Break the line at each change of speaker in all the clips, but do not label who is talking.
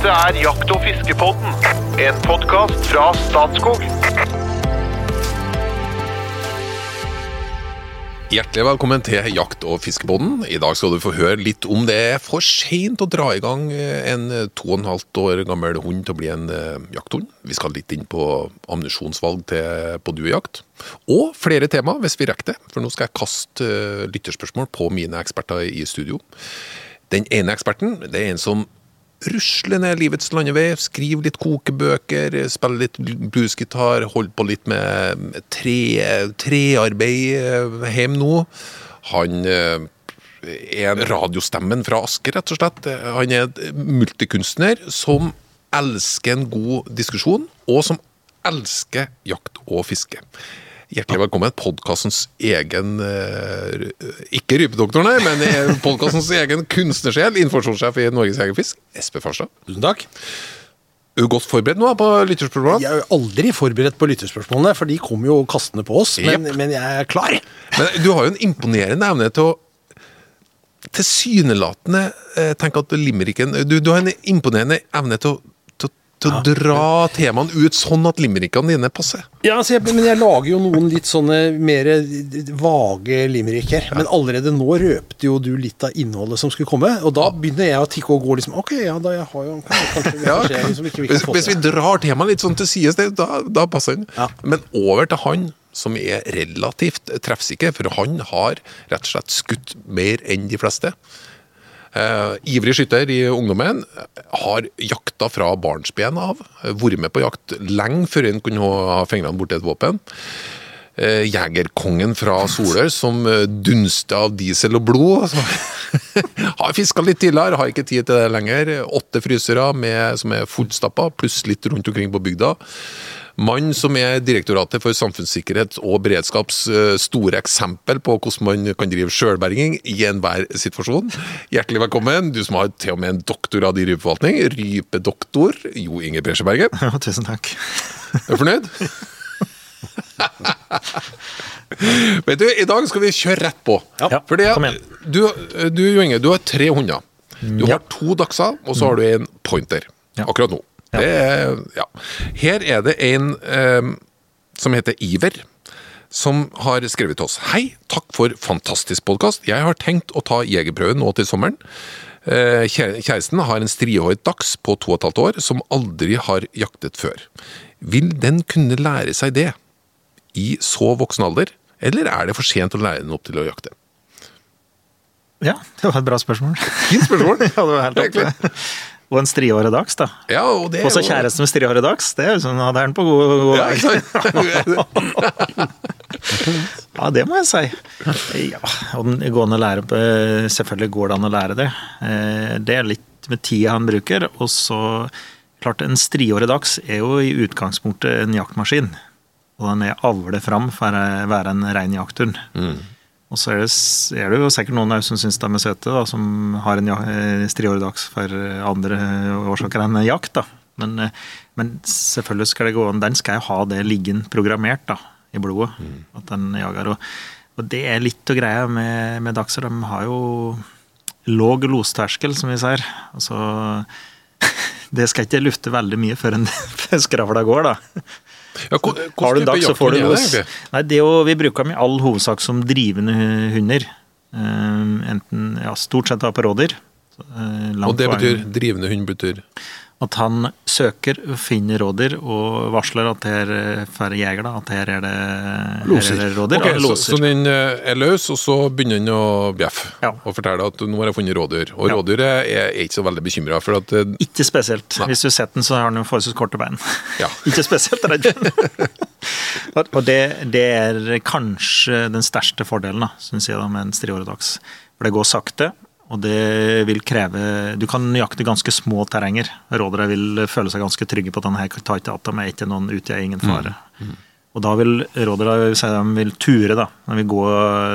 Dette er Jakt- og fiskepodden, en podkast fra Statskog.
Hjertelig velkommen til Jakt- og fiskepodden. I dag skal du få høre litt om det er for seint å dra i gang en to og en halvt år gammel hund til å bli en eh, jakthund. Vi skal litt inn på ammunisjonsvalg på duejakt. Og flere tema, hvis vi rekker det. For nå skal jeg kaste eh, lytterspørsmål på mine eksperter i studio. Den ene eksperten det er en som rusler ned livets landevei, skrive litt kokebøker, spille litt bluesgitar, holde på litt med tre, trearbeid hjemme nå. Han eh, er radiostemmen fra Asker, rett og slett. Han er multikunstner som elsker en god diskusjon, og som elsker jakt og fiske. Hjertelig velkommen. Podkastens egen eh, Ikke rypedoktor, nei, men podkastens egen kunstnersjel, informasjonssjef i Norges Jegerfisk, Espe Farstad.
Tusen takk.
Er du godt forberedt nå på lytterspørsmålene?
Jeg er jo aldri forberedt på lytterspørsmålene, for de kommer jo kastende på oss. Men, men jeg er klar.
Men du har jo en imponerende evne til å tilsynelatende eh, tenke at limericken du, du har en imponerende evne til å, til, å dra temaene ut sånn at limerickene dine passer.
Ja, altså jeg, Men jeg lager jo noen litt sånne mer vage limericker. Men allerede nå røpte jo du litt av innholdet som skulle komme. Og da begynner jeg å tikke og gå liksom Ok, ja, da jeg har jo kanskje,
Ja.
kanskje jeg liksom ikke,
Hvis, hvis vi drar temaet litt sånn til sides, da, da passer den.
Ja.
Men over til han som er relativt treffsikker, for han har rett og slett skutt mer enn de fleste. Eh, ivrig skytter i ungdommen, har jakta fra barnsben av. Vært med på jakt lenge før en kunne ha fingrene borti et våpen. Eh, Jegerkongen fra Solør som eh, dunster av diesel og blod. Har fiska litt tidligere, har ikke tid til det lenger. Åtte frysere med, som er fullstappa, pluss litt rundt omkring på bygda. Mann som er Direktoratet for samfunnssikkerhet og beredskaps eh, store eksempel på hvordan man kan drive sjølberging i enhver situasjon. Hjertelig velkommen, du som har til og med en doktorgrad i rypeforvaltning. Rypedoktor Jo Inge Bresjeberget.
Ja, tusen takk.
Er du fornøyd? Vet du, I dag skal vi kjøre rett på.
Ja,
Fordi
kom igjen.
du, du, Jo Inge, du har tre hunder. Du
Ja.
har to dachser, og så har du en pointer.
Ja.
Akkurat nå. Det ja. Her er det en eh, som heter Iver. Som har skrevet til oss Hei, takk for fantastisk podkast. Jeg har tenkt å ta jegerprøven nå til sommeren. Eh, Kjæresten har en strihåret dachs på to og et halvt år som aldri har jaktet før. Vil den kunne lære seg det i så voksen alder, eller er det for sent å lære den opp til å jakte?
Ja, det var et bra spørsmål.
Fint spørsmål.
ja, det var helt. Og en striårig dags, da.
Ja, og det
Også
kjæresten
kjæreste med striårig dags. Det er jo sånn, hadde han på god, god
Ja,
vei. Ja, det må jeg si. Ja, og den gående lære Selvfølgelig går det an å lære det. Eh, Det er litt med tida han bruker. Og så Klart, en striårig dags er jo i utgangspunktet en jaktmaskin. Og den er avlet fram for å være en rein jakthund. Og så er det, er det jo sikkert noen der som syns de er søte, da, som har en ja- eh, striårig dags for andre årsaker enn jakt. da. Men, eh, men selvfølgelig skal det gå an. Den skal jo ha det liggende programmert da, i blodet. At den jager. Og, og det er litt av greia med, med dagser. De har jo låg losterskel, som vi sier. Altså, det skal ikke lufte veldig mye før en skravla går, da.
Ja,
Har du en dag, så får du los. Nei, det jo, vi bruker dem i all hovedsak som drivende hunder. Eh, enten, ja, stort sett rådyr. Eh,
Og det betyr drivende hund betyr
At han søker, finner rådyr og varsler at her eh, for jeger da, at her er det,
Loser.
Her er det rådyr.
Okay,
ja,
så, så den eh, er løs, og så begynner den å bjeffe
Ja.
og fortelle at nå har jeg funnet rådyr. Og
Ja.
rådyret er, ikke så veldig bekymra, eh,
Ikke spesielt.
Nei.
Hvis du setter den, så har den jo forholdsvis korte bein.
Ja.
Ikke spesielt redd. og det, det er kanskje den største fordelen syns jeg, da, med en striåredags. For det går sakte, og det vil kreve Du kan jakte ganske små terrenger. Rådere vil føle seg ganske trygge på at denne ikke at de er ikke noen ute, jeg er ingen fare. Og da vil rådere si de vil ture, da. De, vil gå,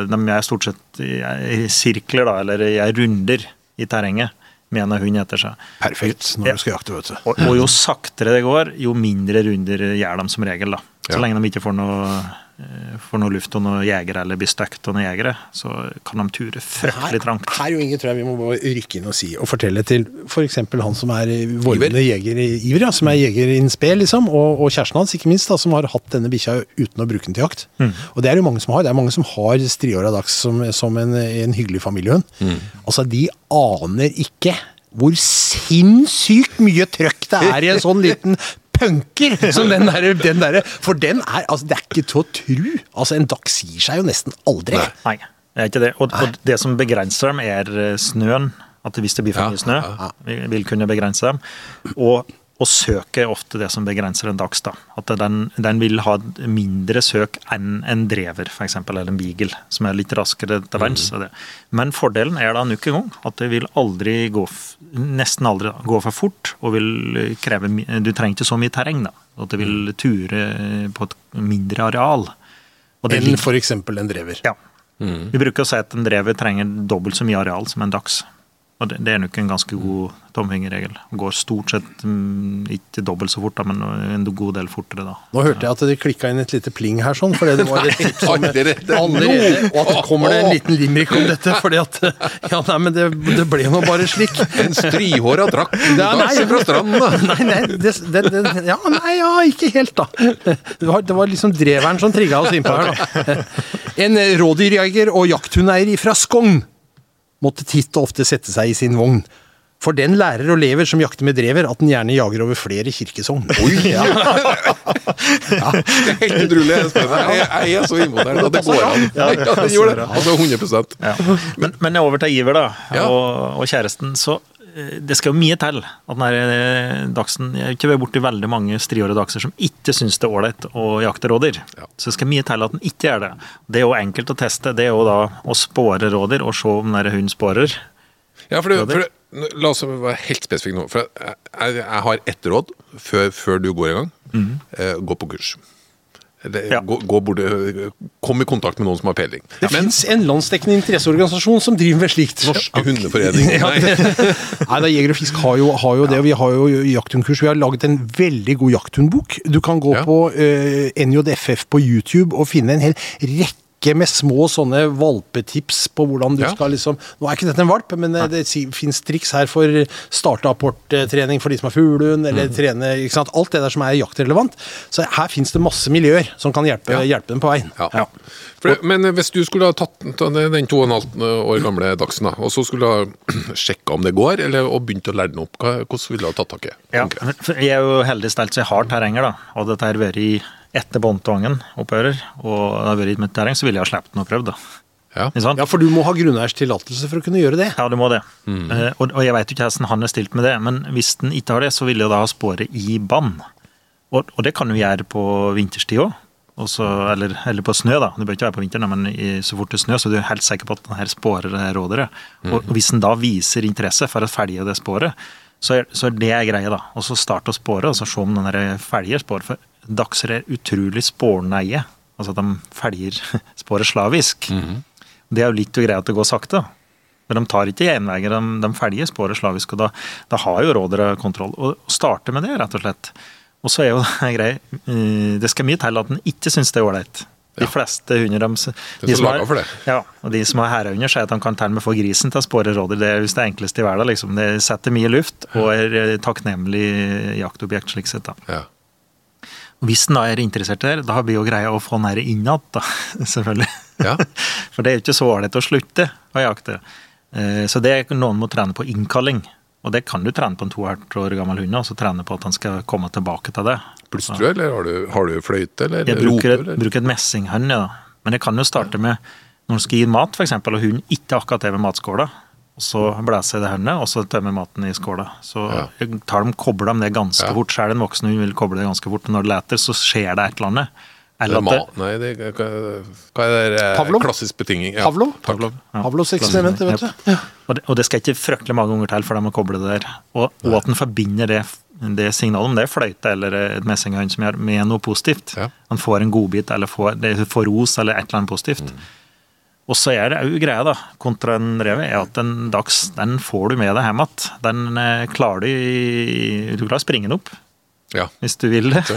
de er stort sett i, i sirkler, da, eller i runder i terrenget med en hund etter seg.
Perfekt når du skal jakte, vet du.
Og, og jo saktere det går, jo mindre runder gjør de som regel. da. Så
Ja.
lenge de ikke får noe eh, noe luft og noen jegere eller blir støkt av noen jegere, så kan de ture fryktelig trangt.
Her, her jo Inge, tror jeg vi må bare rykke inn og si og fortelle til f.eks. han som er vordende jeger i Iver, ja, som er jeger in spe, liksom, og, og kjæresten hans, ikke minst, da, som har hatt denne bikkja uten å bruke den til jakt. Og det er det jo mange som har. Det er mange som har striåra dags som, som en, en hyggelig familiehund. Altså, de aner ikke hvor sinnssykt mye trøkk det er i en sånn liten punker som den der, den der For den er altså, Det er ikke til å tru. Altså, en dachs gir seg jo nesten aldri.
Nei, det er ikke det. Og, og det som begrenser dem, er eh, snøen. At hvis det blir for
Ja,
mye snø, vil kunne begrense dem. Og, og søk er ofte det som begrenser en dags. da. At den, den vil ha mindre søk enn en drever, for eksempel, eller en beagle, som er litt raskere til verns. Mm. Men fordelen er da nok en gang at det vil aldri gå, nesten aldri gå for fort, og vil kreve Du trenger ikke så mye terreng, da. At det vil ture på et mindre areal.
Enn f.eks. en drever.
ja. Vi bruker å si at en drever trenger dobbelt så mye areal som en dags. Og det, det er nok en ganske god tomfingerregel. Går stort sett mm, ikke dobbelt så fort, da, men en god del fortere da.
Nå hørte jeg at det klikka inn et lite pling her, sånn, fordi det var et tips om
Allerede.
allerede, og at det kommer det en liten limerick om dette, fordi at Ja, nei, men det, det ble nå bare slik.
En strihåra drakt fra stranden, da.
Nei, nei, det, det, det, ja, nei, ja, ikke helt, da. Det var, det var liksom dreveren som trigga oss innpå her, da. En rådyrjeger og jakthundeier fra Skogn måtte titt og ofte sette seg i sin vogn. For den lærer og lever som jakter med drever, at den gjerne jager over flere kirkesogn.
Oi! Det er helt utrolig spennende. Jeg, jeg er så imponert at det går an. Ja, det gjorde det. Altså 100
Ja. Men, men over til Iver da, og, og kjæresten. så det skal jo mye til at denne eh, dagsen Jeg har ikke vært borti veldig mange striårige dagser som ikke syns det er ålreit å jakte rådyr.
Ja.
Så det skal mye til at den ikke gjør det. Det er jo enkelt å teste. Det er jo da å spåre rådyr og se om denne hunden spårer.
Ja, for, det, for det, La oss være helt spesifikke nå. For jeg, jeg, har ett råd før, før du går i gang. Eh, gå på kurs. Eller,
Ja.
gå, gå bort, kom i kontakt med noen som har peiling.
Det
ja,
fins en landsdekkende interesseorganisasjon som driver med slikt.
Norske hundeforening Nei.
Nei, da Jeger og Fisk har jo, har jo det. Vi har jo jakthundkurs. Vi har laget en veldig god jakthundbok. Du kan gå på uh, NJFF på YouTube og finne en hel rekke med små sånne valpetips på hvordan du
Ja.
skal liksom Nå er ikke dette en valp, men eh, det fins triks her for starte-apport-trening for de som har fuglehund, eller
mm.
trene ikke sant? Alt det der som er jaktrelevant. Så her fins det masse miljøer som kan hjelpe,
Ja.
hjelpe dem på veien.
Ja. For, men hvis du skulle ha tatt den to og en halv år gamle dagsen, da, og så skulle ha sjekka om det går, eller og begynt å lære den opp, hvordan ville du ha tatt tak i?
Ja, jeg er jo heldig stelt så jeg har terrenger, da. Og dette har vært i etter båndtvangen opphører, og det har vært i mitt terreng, så ville jeg ha sluppet den og prøvd, da.
Ja.
Ja, for du må ha grunneiers tillatelse for å kunne gjøre det.
Ja, du må det. Eh, og, og jeg vet jo ikke hvordan han er stilt med det, men hvis den ikke har det, så vil jeg da ha sporet i bann. Og, og det kan du gjøre på vinterstid òg. Eller, eller på snø, da. Det bør ikke være på vinteren, men i, så fort det snør, så er du er helt sikker på at den her sporer det her rådyret. Og, og hvis den da viser interesse for å felge det sporet, så er, så er det greia, da. Og så starte å spore, og så se om den der felger sporet. For dachser er utrolig sporneie. Altså at de felger sporet slavisk. Det er jo litt greia at det går sakte. Men de tar ikke gjenveier, de, de felger sporet slavisk, og da, da har jo rådere kontroll. Og starte med det, rett og slett. Og så er jo det grei eh, Det skal mye til at en ikke syns det er ålreit. De fleste hunder de, de som
laget for det.
Ja, og de som har herrehunder, sier at de kan til og med få grisen til å spore rådyr. Det er visst det enkleste i verden. liksom. Det setter mye luft og er eh, takknemlig jaktobjekt slik sett. da.
Ja.
Hvis den da er interessert der, da blir jo greia å få den her igjen, da, selvfølgelig.
Ja.
For det er jo ikke så ålreit å slutte å jakte. Eh, Så det er noen må trene på innkalling. Og det kan du trene på en to og et år gammel hund, og så trene på at han skal komme tilbake til det.
Plystrer du, eller har du, har du fløyte, eller
Jeg bruker
roper?
bruker et messinghund, ja. Men jeg kan jo starte med når du skal gi mat, f.eks., og hunden ikke akkurat er ved matskåla. Og så blæser jeg det hønnet, og så tømmer maten i skåla. Så
Ja.
jeg tar dem, kobler dem det ganske
Ja.
fort. Selv en voksen hund vil koble det ganske fort. og Når det leter, så skjer det et eller annet. Eller
er
at det,
Nei, det, hva, hva er det der, eh,
Pavlov?
klassisk betinging? Ja,
Pavlov?
Pavlov, ja.
Pavlovs eksperiment, vet du.
Ja. Og det, og det skal ikke fryktelig mange ganger til for dem å koble det der. Og, og at en forbinder det, det signalet, om det er fløyte eller et messinghøn som gjør, med noe positivt.
Ja.
Han får en godbit eller får, det får ros eller et eller annet positivt.
Mm.
Og så er det òg greia, da, kontra en rev, er at en dags, den får du med deg hjem igjen. Den eh, klarer du Du klarer å springe den opp,
Ja.
hvis du vil det.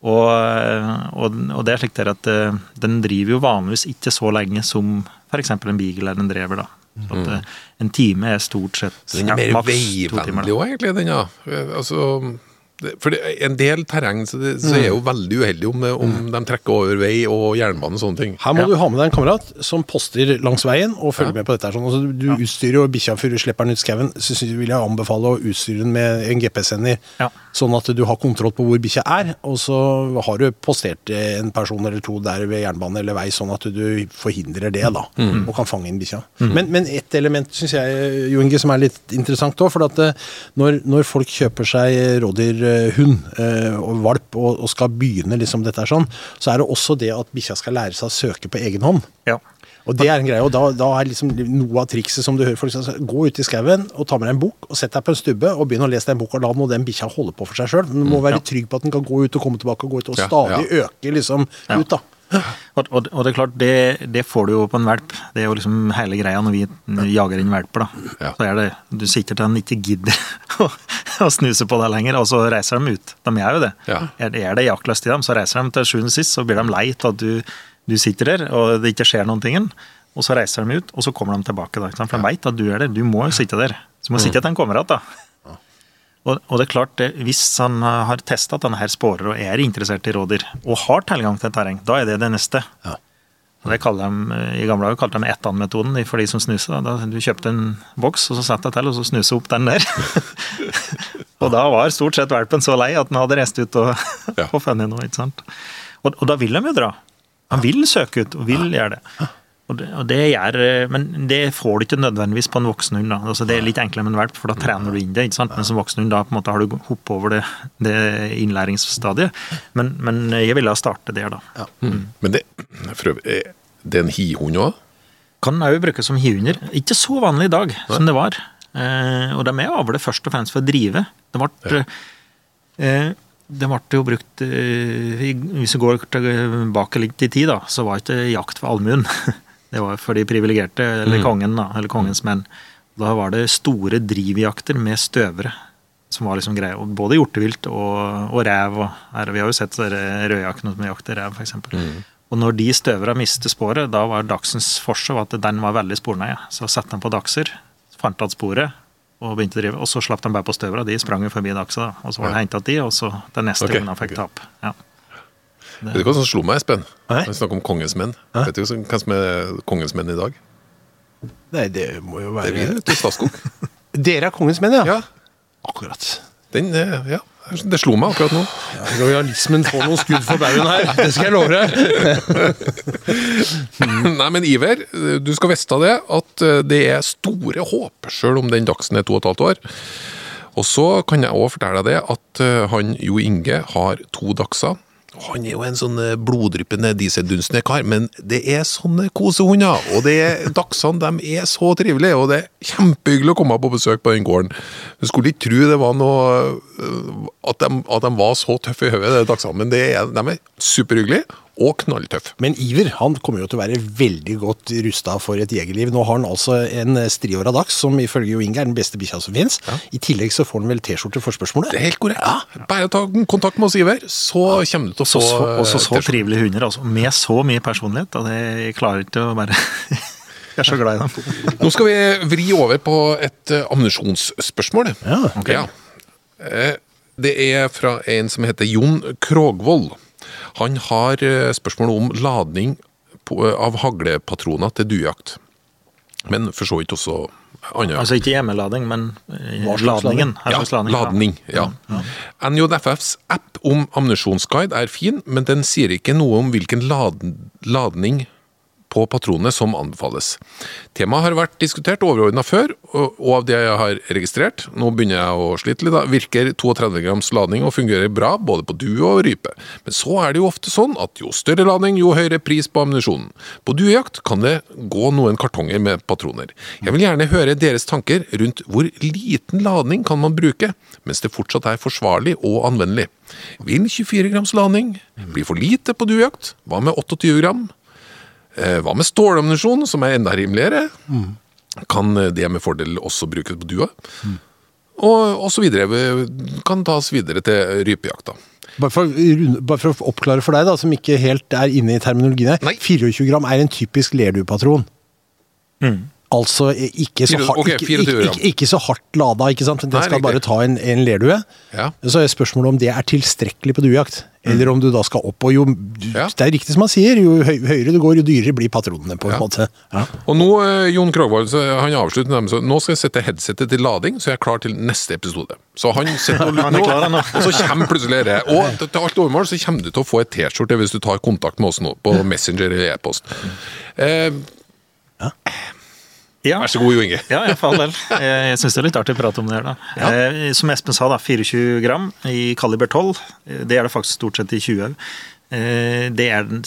Og, og, og det er slik der at eh, den driver jo vanligvis ikke så lenge som f.eks. en beagle eller en drever. da. Så at, eh, En time er stort sett
Så den er mer
maks
veivennlig òg, egentlig, den, ja. Altså, for det, en del terreng så, det, så er jo veldig uheldig om, om de trekker over vei og jernbane og sånne ting.
Her må
Ja.
du ha med deg en kamerat som poster langs veien og følger med på dette. Sånn. Altså, du utstyrer jo bikkja før du slipper den ut skauen. Så vil jeg anbefale å utstyre den med en GPS-sender,
Ja.
sånn at du har kontroll på hvor bikkja er. Og så har du postert en person eller to der ved jernbane eller vei, sånn at du forhindrer det, da. Og kan fange inn bikkja. Men, men ett element syns jeg, Jo Inge, som er litt interessant òg. For at eh, når, når folk kjøper seg rådyrhund eh, og valp og, og skal begynne liksom dette her sånn, så er det også det at bikkja skal lære seg å søke på egen hånd.
Ja.
Og det er en greie, og da, da er liksom noe av trikset som du hører folk si, Gå ut i skauen og ta med deg en bok og sett deg på en stubbe og begynn å lese den boka. La nå den bikkja holde på for seg sjøl. Du må være trygg på at den kan gå ut og komme tilbake og gå ut og stadig øke liksom ut, da.
Og, og, og det er klart, det, det får du jo på en valp. Det er jo liksom hele greia når vi jager inn valper. da.
Ja.
Så er det, Du sitter til den ikke gidder å, å snuse på deg lenger, og så reiser de ut. De gjør jo det.
Ja.
Er, er det jaktlyst i dem, så reiser de til sjuende sist, så blir de lei av at du, du sitter der og det ikke skjer noen ting. Og så reiser de ut, og så kommer de tilbake. da. For de vet at du er der. Du må jo sitte der. Så må du sitte til en kommer igjen. da. Og, og det er klart, det, Hvis han har testa at denne her spårer og er interessert i rådyr, og har tilgang til terreng, da er det det neste.
Ja.
Og det kaller de, I gamle dager kalte de ettan-metoden for de som snuser. Da. Du kjøpte en boks, og så satte deg til, og så snuse opp den der. og da var stort sett valpen så lei at den hadde reist ut og,
Ja.
og funnet noe. ikke sant? Og, og da vil de jo dra. Han vil søke ut, og vil gjøre det. Og det, og det gjør, eh, Men det får du ikke nødvendigvis på en voksen hund. Altså, det er litt enklere med en valp, for da trener du inn det. Men som voksen hund da på en måte har du hoppet over det, det innlæringsstadiet. Men, men jeg ville ha startet der, da.
Men det, for øvrig, er det en hihund òg?
Kan òg brukes som hihunder. Ikke så vanlig i dag som det var. Eh, og de er avlet først og fremst for å drive. Det ble, eh, det ble jo brukt eh, Hvis vi går tilbake litt i tid, da, så var ikke jakt for allmuen. Det var for de privilegerte, eller kongen, da, eller kongens menn. Da var det store drivjakter med støvere. Som var liksom greia. Både hjortevilt og, og rev. Og, her, vi har jo sett rødjakkene som jakter rev, f.eks. Og når de støvra mistet sporet, da var dagsens forse at den var veldig sporneie. Så satte han på dagser, fant igjen sporet og begynte å drive. Og så slapp de bare på støvra. De sprang jo forbi dagsa, da. og så var det hentet de, og så den neste okay. han fikk tap. Ja.
Vet du hva som slo meg, Espen?
Når
Vi snakker om kongens menn. Vet du hva som er kongens menn i dag?
Nei, det må jo være
Det er vi, til Statskog.
Dere er kongens menn, ja?
Ja,
Akkurat.
den, eh, ja, det slo meg akkurat nå.
Ja, Rojalismen får noen skudd for baugen her, det skal jeg love deg.
Nei, men Iver, du skal vite det at eh, det er store håp, sjøl om den dagsen er to og et halvt år. Og så kan jeg òg fortelle deg det at eh, han Jo Inge har to dagser. Han er jo en sånn eh, bloddryppende dieseldunstende men det er sånne kosehunder. Og det er, dagsene de er så trivelige, og det er kjempehyggelig å komme på besøk på den gården. Du skulle ikke tro det var noe øh, at de, at de var så tøffe i hodet, de dagsene, men er, de er superhyggelige og knalltøff.
Men Iver han kommer jo til å være veldig godt rusta for et jegerliv. Nå har han altså en striåra dags, som ifølge Jo Inge er den beste bikkja som fins. I tillegg så får han vel T-skjorte for spørsmålet.
Det er helt korrekt. Bare ta kontakt med oss, Iver, så kommer du til å
Så,
få
så, også så trivelige hunder, altså. Med så mye personlighet. Og det, klarer ikke å være Jeg er så glad i dem.
Nå skal vi vri over på et eh, ammunisjonsspørsmål.
Ja,
okay.
Ja. Eh, Det er fra en som heter Jon Krogvold. Han har eh, spørsmål om ladning av haglepatroner til duejakt. Men for så vidt også andre
Altså ikke hjemmelading, men eh, ladningen.
Ja,
ladning?
ladning. Ja. NJFFs app om ammunisjonsguide er fin, men den sier ikke noe om hvilken lad ladning på patronene som anbefales. Temaet har vært diskutert overordna før, og av det jeg har registrert, nå begynner jeg å slite litt, da, virker 32 grams ladning og fungerer bra både på due og rype. Men så er det jo ofte sånn at jo større ladning, jo høyere pris på ammunisjonen. På duejakt kan det gå noen kartonger med patroner. Jeg vil gjerne høre deres tanker rundt hvor liten ladning kan man bruke, mens det fortsatt er forsvarlig og anvendelig. Vil 24 grams ladning bli for lite på duejakt? Hva med 28 gram? Eh, Hva med stålammunisjon, som er enda rimeligere? Kan det med fordel også brukes på dua? Og, og så videre. Kan tas videre til rypejakta.
Bare for, bare for å oppklare for deg, da, som ikke helt er inne i terminologien her.
Nei.
24 gram er en typisk lerduepatron. Altså eh, ikke så, hardt,
ok,
ikke, ikke, ikke, ikke så hardt lada, ikke sant? Den skal bare ta en, en lerdue.
Ja.
Så er spørsmålet om det er tilstrekkelig på duejakt. Eller om du da skal opp og jo
Ja.
Det er riktig som han sier, jo høyere du går, jo dyrere blir patronene, på en
Ja.
måte. Ja.
Og nå, eh, Jon Krogvold, så han avslutter med så nå skal jeg sette headsetet til lading, så jeg er klar til neste episode. Så han sitter og
er han nå.
og så kommer plutselig det. Og til til alt overmål så kommer du til å få et T-skjorte hvis du tar kontakt med oss nå på Messenger eller e-post. Eh,
Ja.
Vær så god, Jo Inge.
Ja, ja, for all del. Eh, Jeg syns det er litt artig å prate om det her, da. Ja. Som Espen sa, da, 24 gram i kaliber 12. eh, Det er det faktisk stort sett i 20 òg. Det er den,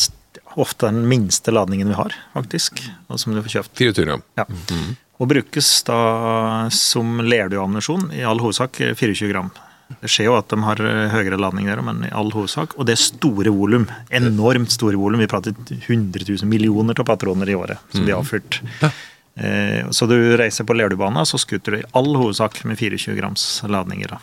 ofte den minste ladningen vi har, faktisk. Og som du får kjøpt.
24 gram.
Ja. Og brukes da som lerdueammunisjon, i all hovedsak eh, 24 gram. Det skjer jo at de har eh, høyere ladning der, men i all hovedsak. Og det er store volum. Enormt store volum. Vi prater 100 000 millioner av patroner i året som blir avfyrt. Eh, så du reiser på lerduebane, så skuter du i all hovedsak med 24 grams ladninger. Da.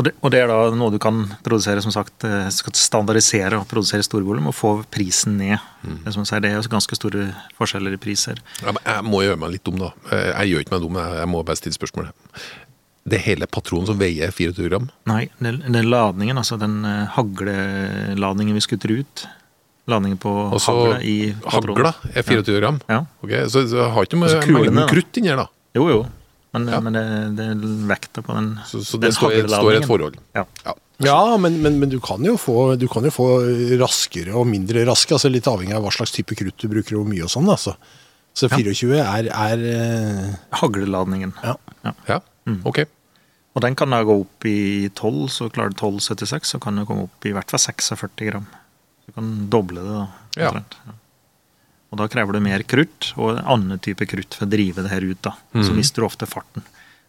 Og, det, og det er da noe du kan produsere, som sagt, eh, skal standardisere og produsere storvolum og få prisen ned. Det, er det er ganske store forskjeller i priser.
Ja, men jeg må gjøre meg litt dum, da. Eh, Jeg gjør ikke meg dum, jeg må bare stille spørsmål. Det er hele patronen som veier 24 gram?
Nei, den, den ladningen, altså den eh, hagleladningen vi skutter ut Ladningen på
Også,
hagla i patronen.
hagla er 24 gram?
Ja.
Ok, Så så har ikke
noe
mengden krutt inni her, da?
Jo, jo. Men,
Ja.
men det, det er vekta på den
Så, så
den
det står, står i et forhold?
Ja.
Ja.
Ja, men, men, men du, kan jo få, du kan jo få raskere og mindre raske, altså litt avhengig av hva slags type krutt du bruker og hvor mye og sånn. Altså. Så 24 er, er eh,
Hagleladningen.
ja.
ja.
Mm.
Ok.
Og den kan da gå opp i 12, så klarer du 12,76, så kan du komme opp i hvert fall 46 gram. Du kan doble det, da.
Ja.
omtrent. Ja. Og da krever du mer krutt, og en annen type krutt for å drive det her ut. da.
Mm.
Så mister du ofte farten.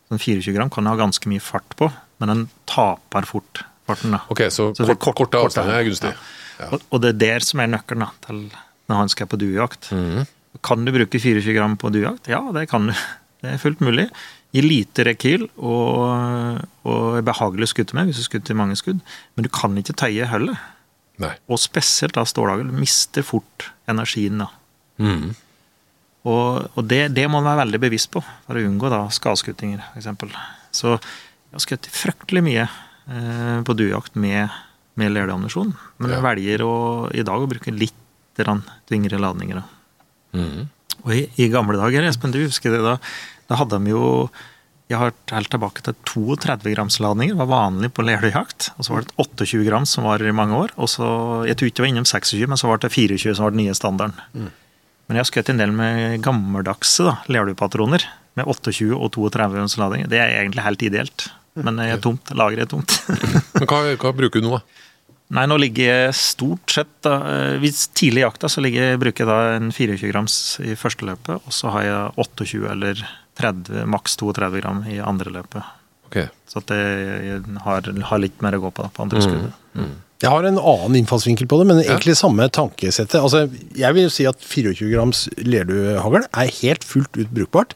Så en 24 gram kan ha ganske mye fart på, men den taper fort farten. da.
Ok, Så,
Så
kort,
kort-
korte
kort,
avstander er gunstig. Ja.
Og, og det er der som er nøkkelen da, til når han skal på duejakt.
Mm.
Kan du bruke 24 gram på duejakt? Ja, det kan du. Det er fullt mulig. Gi lite rekyl og, og er behagelig å skutte med hvis du skutter mange skudd. Men du kan ikke tøye hullet.
Nei.
Og spesielt da stålhagl mister fort energien. da.
Mm.
Og, og det, det må man være veldig bevisst på for å unngå da skadeskuttinger, f.eks. Så jeg har skutt fryktelig mye eh, på duejakt med, med lerdeammunisjon. Men jeg velger å, i dag å bruke litt tyngre ladninger. da.
Mm.
Og i, i gamle dager, Espen, du husker det da, da hadde de jo jeg har helt tilbake til 32 grams ladninger, var vanlig på lerduejakt. Og så var det 28 gram som var i mange år. Og så, jeg tror ikke det var innom 26, men så var det 24 som var den nye standarden. Men jeg har skutt en del med gammeldagse da. Med 28 og 32 grams lading. Det er egentlig helt ideelt. Men jeg er tomt. Lageret er tomt.
Men hva, hva bruker du nå, da?
Nei, nå ligger jeg stort sett da, eh, Hvis tidlig i jakta så ligger, bruker jeg da en 24 grams i første løpet, og så har jeg 28 eller 30, maks 32 gram i andre løpet.
Okay.
Så at det, har, har litt mer å gå på da, på andre skuddet.
Jeg har en annen innfallsvinkel på det, men egentlig samme tankesettet. Altså, jeg vil jo si at 24 grams lerduehagl er helt fullt ut brukbart.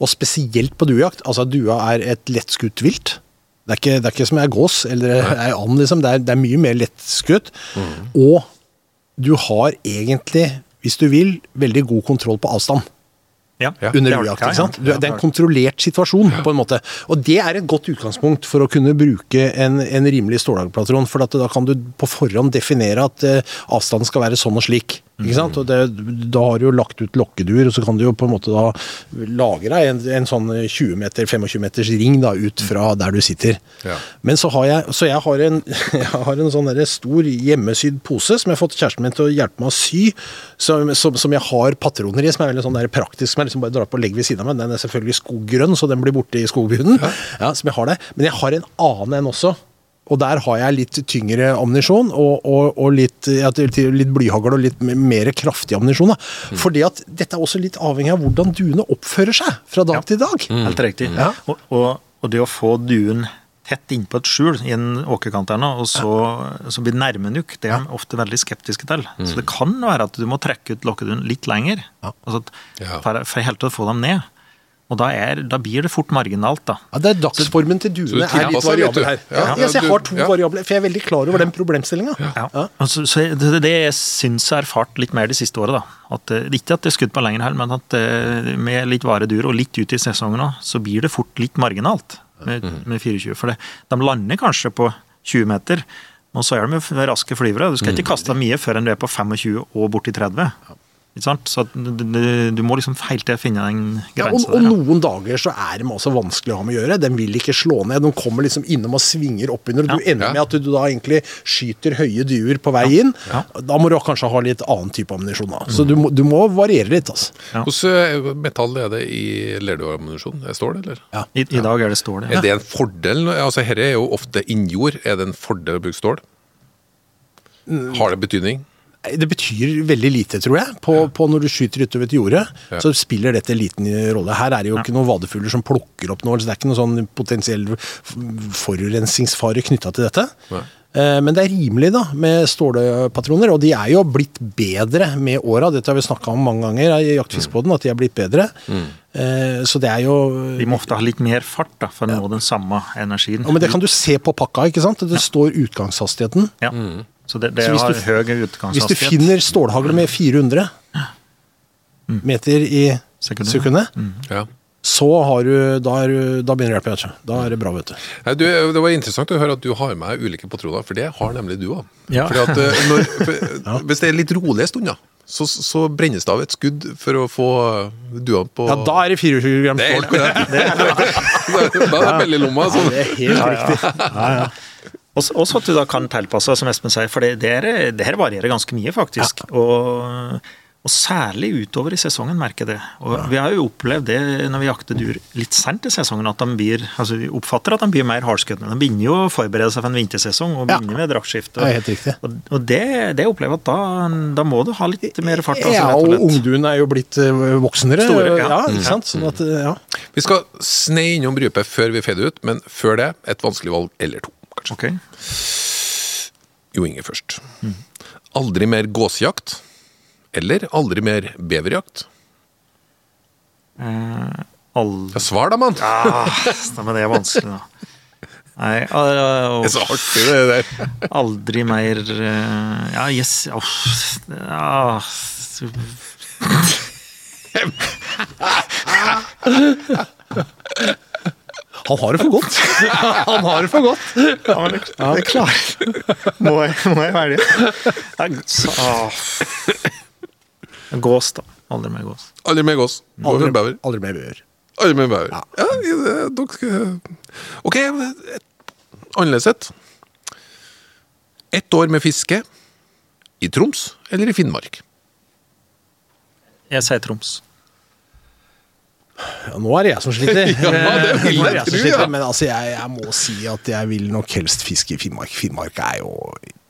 Og spesielt på duejakt. Altså, dua er et lettskutt vilt. Det er, ikke, det er ikke som ei gås eller ei and, liksom. Det er, det er mye mer lettskutt. Og du har egentlig, hvis du vil, veldig god kontroll på avstand
Ja,
under
ja,
ikke sant?
ja,
Det er en kontrollert situasjon, på en måte. Og det er et godt utgangspunkt for å kunne bruke en, en rimelig stålhaglpatron. For at da kan du på forhånd definere at eh, avstanden skal være sånn og slik. Ikke sant? Og det, da har du jo lagt ut lokkeduer, og så kan du jo på en måte da lage deg en, en sånn 20 meter, 25 meters ring da, ut fra der du sitter.
Ja.
Men så har jeg, så jeg har en, jeg har en sånn stor hjemmesydd pose som jeg har fått kjæresten min til å hjelpe meg å sy, som, som, som jeg har patroner i, som er veldig sånn der praktisk, som jeg liksom bare drar på og legger ved siden av meg. Den er selvfølgelig skoggrønn, så den blir borte i skogbunnen. Ja. som jeg har det. Men jeg har en annen en også. Og der har jeg litt tyngre ammunisjon og, og, og litt, ja, litt blyhagl og litt mer kraftig ammunisjon. Mm. Fordi at dette er også litt avhengig av hvordan duene oppfører seg fra dag
Ja.
til dag.
Helt riktig.
Ja.
Og, og, og det å få duen tett innpå et skjul i en åkerkant her nå, og så, så blir nærme nok, det er de ofte veldig skeptiske til. Så det kan være at du må trekke ut lokkeduen litt lenger. Altså at,
Ja.
for, for helt til å få dem ned. Og da, er, da blir det fort marginalt, da.
Ja, det er Dagsformen til duene er litt variabel her.
Ja,
Ja,
ja,
så jeg har to
ja.
variabler, for jeg er veldig klar over den problemstillinga.
Ja. Og så, så det, det jeg syns jeg har erfart litt mer de siste året, da. At, eh, ikke at det er skudd på lenger her, men at eh, med litt varedur og litt ut i sesongen òg, så blir det fort litt marginalt med, med 24. For det, de lander kanskje på 20 meter, og så er de jo raske flyvere. Du skal ikke kaste mye før enn du er på 25 og borti 30. Ikke sant? Så du, du, du må liksom hele tida finne den
Ja, og,
grensa
og noen dager så er de også vanskelig å ha med å gjøre. De vil ikke slå ned. De kommer liksom innom og svinger oppunder. Ja. Du ender
Ja.
med at du da egentlig skyter høye duer på vei inn.
Ja.
Da må du kanskje ha litt annen type ammunisjon. da. Så du må, du må variere litt. altså.
Ja.
Hvordan metall er det i lerduammunisjon? Er det Stål, eller?
I, I dag er det stål, ja.
Er det en fordel? Altså, Dette er jo ofte innjord. Er det en fordel å bruke stål? Har det betydning?
Det betyr veldig lite, tror jeg, på, på når du skyter utover et jorde.
Ja.
Så spiller dette liten rolle. Her er det jo ikke noen vadefugler som plukker opp noe. så Det er ikke noen sånn potensiell forurensningsfare knytta til dette.
Nei.
Eh, Men det er rimelig da, med stålpatroner, og de er jo blitt bedre med åra. Dette har vi snakka om mange ganger i Jaktfiskbåten, at de er blitt bedre. Mm. Så det er jo
Vi må ofte ha litt mer fart da, for å nå den samme energien.
ja, Men det kan du se på pakka, ikke sant? Det står utgangshastigheten.
Ja. Så det, det
Så
har
du-
høy
Hvis du finner stålhagle med 400 meter i
Sekundet.
sekundet,
Ja.
så har du, da, er, da begynner det å hjelpe. Da er det bra, vet du.
Nei, du, det var interessant å høre at du har med ulike patroner, for det har nemlig du òg.
Ja.
når, for, Hvis det er litt rolige stunder, så, så brennes det av et skudd for å få duene på
Ja, da er det 24 gram
Det er helt
stål.
korrekt. Da er det bellilomma. Sånn.
Det er helt riktig.
Også, også at du da kan tilpasse, som Espen sier, for det, det, er, det her varierer ganske mye, faktisk. Og, og særlig utover i sesongen, merker jeg det. Og Vi har jo opplevd det når vi jakter dur litt sent i sesongen, at de blir, altså vi oppfatter at de blir mer hardskuddende. De begynner jo å forberede seg for en vintersesong og
Ja.
begynner med draktskifte.
Og, er.
Og, og det, det opplever jeg at da, da må du ha litt mer fart. Altså,
Ja,
og ungduene
ungduen er jo blitt eh, voksnere.
Store, ja.
ja. ikke sant? Sånn at, eh, ja.
Vi skal sne innom brypet før vi fader ut, men før det et vanskelig valg eller to. Kanskje.
Okay.
Jo Inge først. Aldri mer gåsejakt eller aldri mer beverjakt?
Eh, all...
Ja, svar da, mann!
Ja, men det er vanskelig, da. Nei, ah,
Det er så artig, det der.
Aldri mer eh, Ja, yes åh, ja.
Han har det for godt. Han har det for godt.
ja, men det, det klarer. Må jeg, må jeg være det? ah. Gås, da. Aldri mer gås.
Aldri mer gås. Aldri, bever.
Aldri mer bør.
Aldri mer bever. Ja, det- dere Ok, annerledes et. Ett år med fiske. I Troms eller i Finnmark?
Jeg sier Troms.
Ja, nå er det jeg som sliter.
Ja, det vil jeg
jeg
tro, ja.
Men altså, jeg, jeg må si at jeg vil nok helst fiske i Finnmark. Finnmark er jo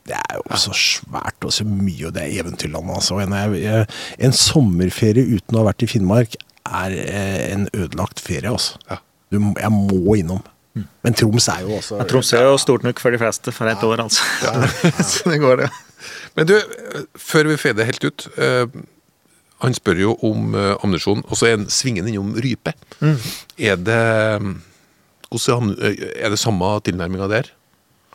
det er jo så svært og så mye, og det er eventyrland. Altså. En, en sommerferie uten å ha vært i Finnmark er eh, en ødelagt ferie. Altså.
Ja.
Du, jeg må innom. Men Troms er jo også
Troms er jo stort nok for de fleste for et år, altså. Så det går, det.
Men du, før vi feder helt ut eh, Han spør jo om uh, ammunisjon, og så er han svingen innom rype. Er det hvordan er ammu- eh, Er det samme tilnærminga der?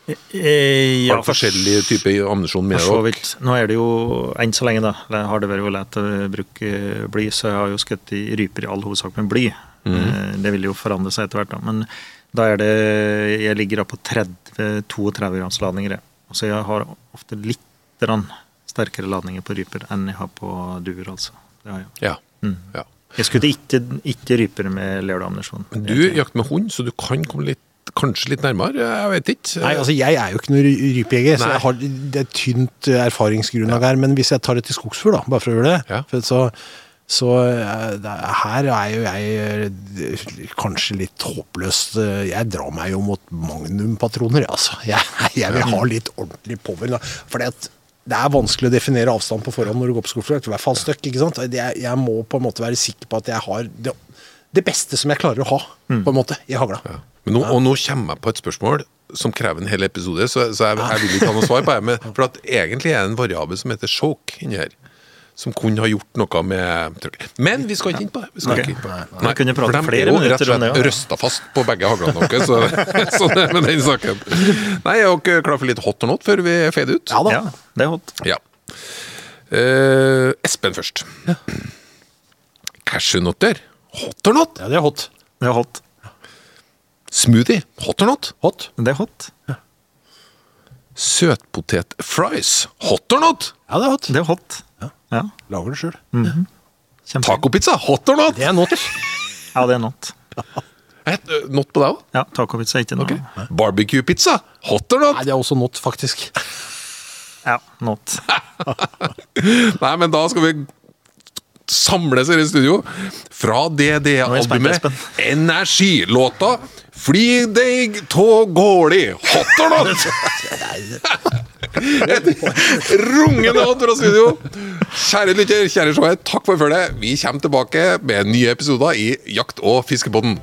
Ja,
Har du forskjellige typer ammunisjon med
vidt. Nå er det jo enn så lenge, da. Det har det vært lett å bruke bly, så jeg har jo skutt i ryper i all hovedsak med bly. Mm. Det vil jo forandre seg etter hvert, da. Men da er det Jeg ligger da på 30-32 grams ladninger, jeg. Så jeg har ofte litt grann sterkere ladninger på ryper enn jeg har på duer, altså. Det har jeg.
Ja.
Mm.
ja.
Jeg skutter ikke, ikke ryper med lerdeammunisjon.
Men du jakter med hund, så du kan komme litt, kanskje litt nærmere? Jeg vet ikke.
Nei, altså Jeg er jo ikke noen ry- rypejeger, så jeg har, det er et tynt erfaringsgrunnlag her. Men hvis jeg tar det til skogsfugl, da, bare for å gjøre det,
Ja.
for så, så eh, det, er- her er jo jeg eh, kanskje litt håpløs. eh, Jeg drar meg jo mot magnumpatroner, altså. Jeg, jeg vil ha litt ordentlig power. For det er vanskelig å definere avstand på forhånd når du går på skogsfugl. I hvert fall støkk, ikke sant. Det, er- jeg må på en måte være sikker på at jeg har det, det beste som jeg klarer å ha, på en måte, i hagla.
Ja. Men nå, og nå kommer jeg på et spørsmål som krever en hel episode, så, så jeg, jeg vil ikke ha noe svar på det. For at egentlig er det en variabel som heter choke inni her. Som kunne ha gjort noe med. Men vi skal ikke inn på det. Vi skal
okay.
ikke inn på det.
Vi kunne prate
for de
flere
er jo
minutter
rett og
om det,
slett
ja.
røsta fast på begge haglene deres, så, så det med den saken. Nei, er dere klar for litt hot or not før vi fader ut?
Ja da.
Ja, det er hot.
Ja. Uh, Espen først. Cashewnøtter. Hot or not?
Ja, det er hot.
Det er hot.
Smoothie. Hot or not?
Hot.
Det er hot.
Søtpotet-fries. Hot or not?
Ja, det er hot.
Det er hot. Ja.
Lager den sjøl.
Kjempe.
Tacopizza. Hot or not?
Det er not.
Ja, det er not.
Et, not på deg òg?
Ja, Tacopizza er ikke noe.
Barbecue-pizza. Hot or not?
Nei, det er også not, faktisk.
Ja, not.
Nei, men da skal vi samles her i studio. Fra DDE-albumet. Energilåta Fly deg tå gåli, not? Et rungende hot fra studio. Kjære lytter, kjære seer, takk for følget. Vi kommer tilbake med nye episoder i Jakt- og fiskepodden.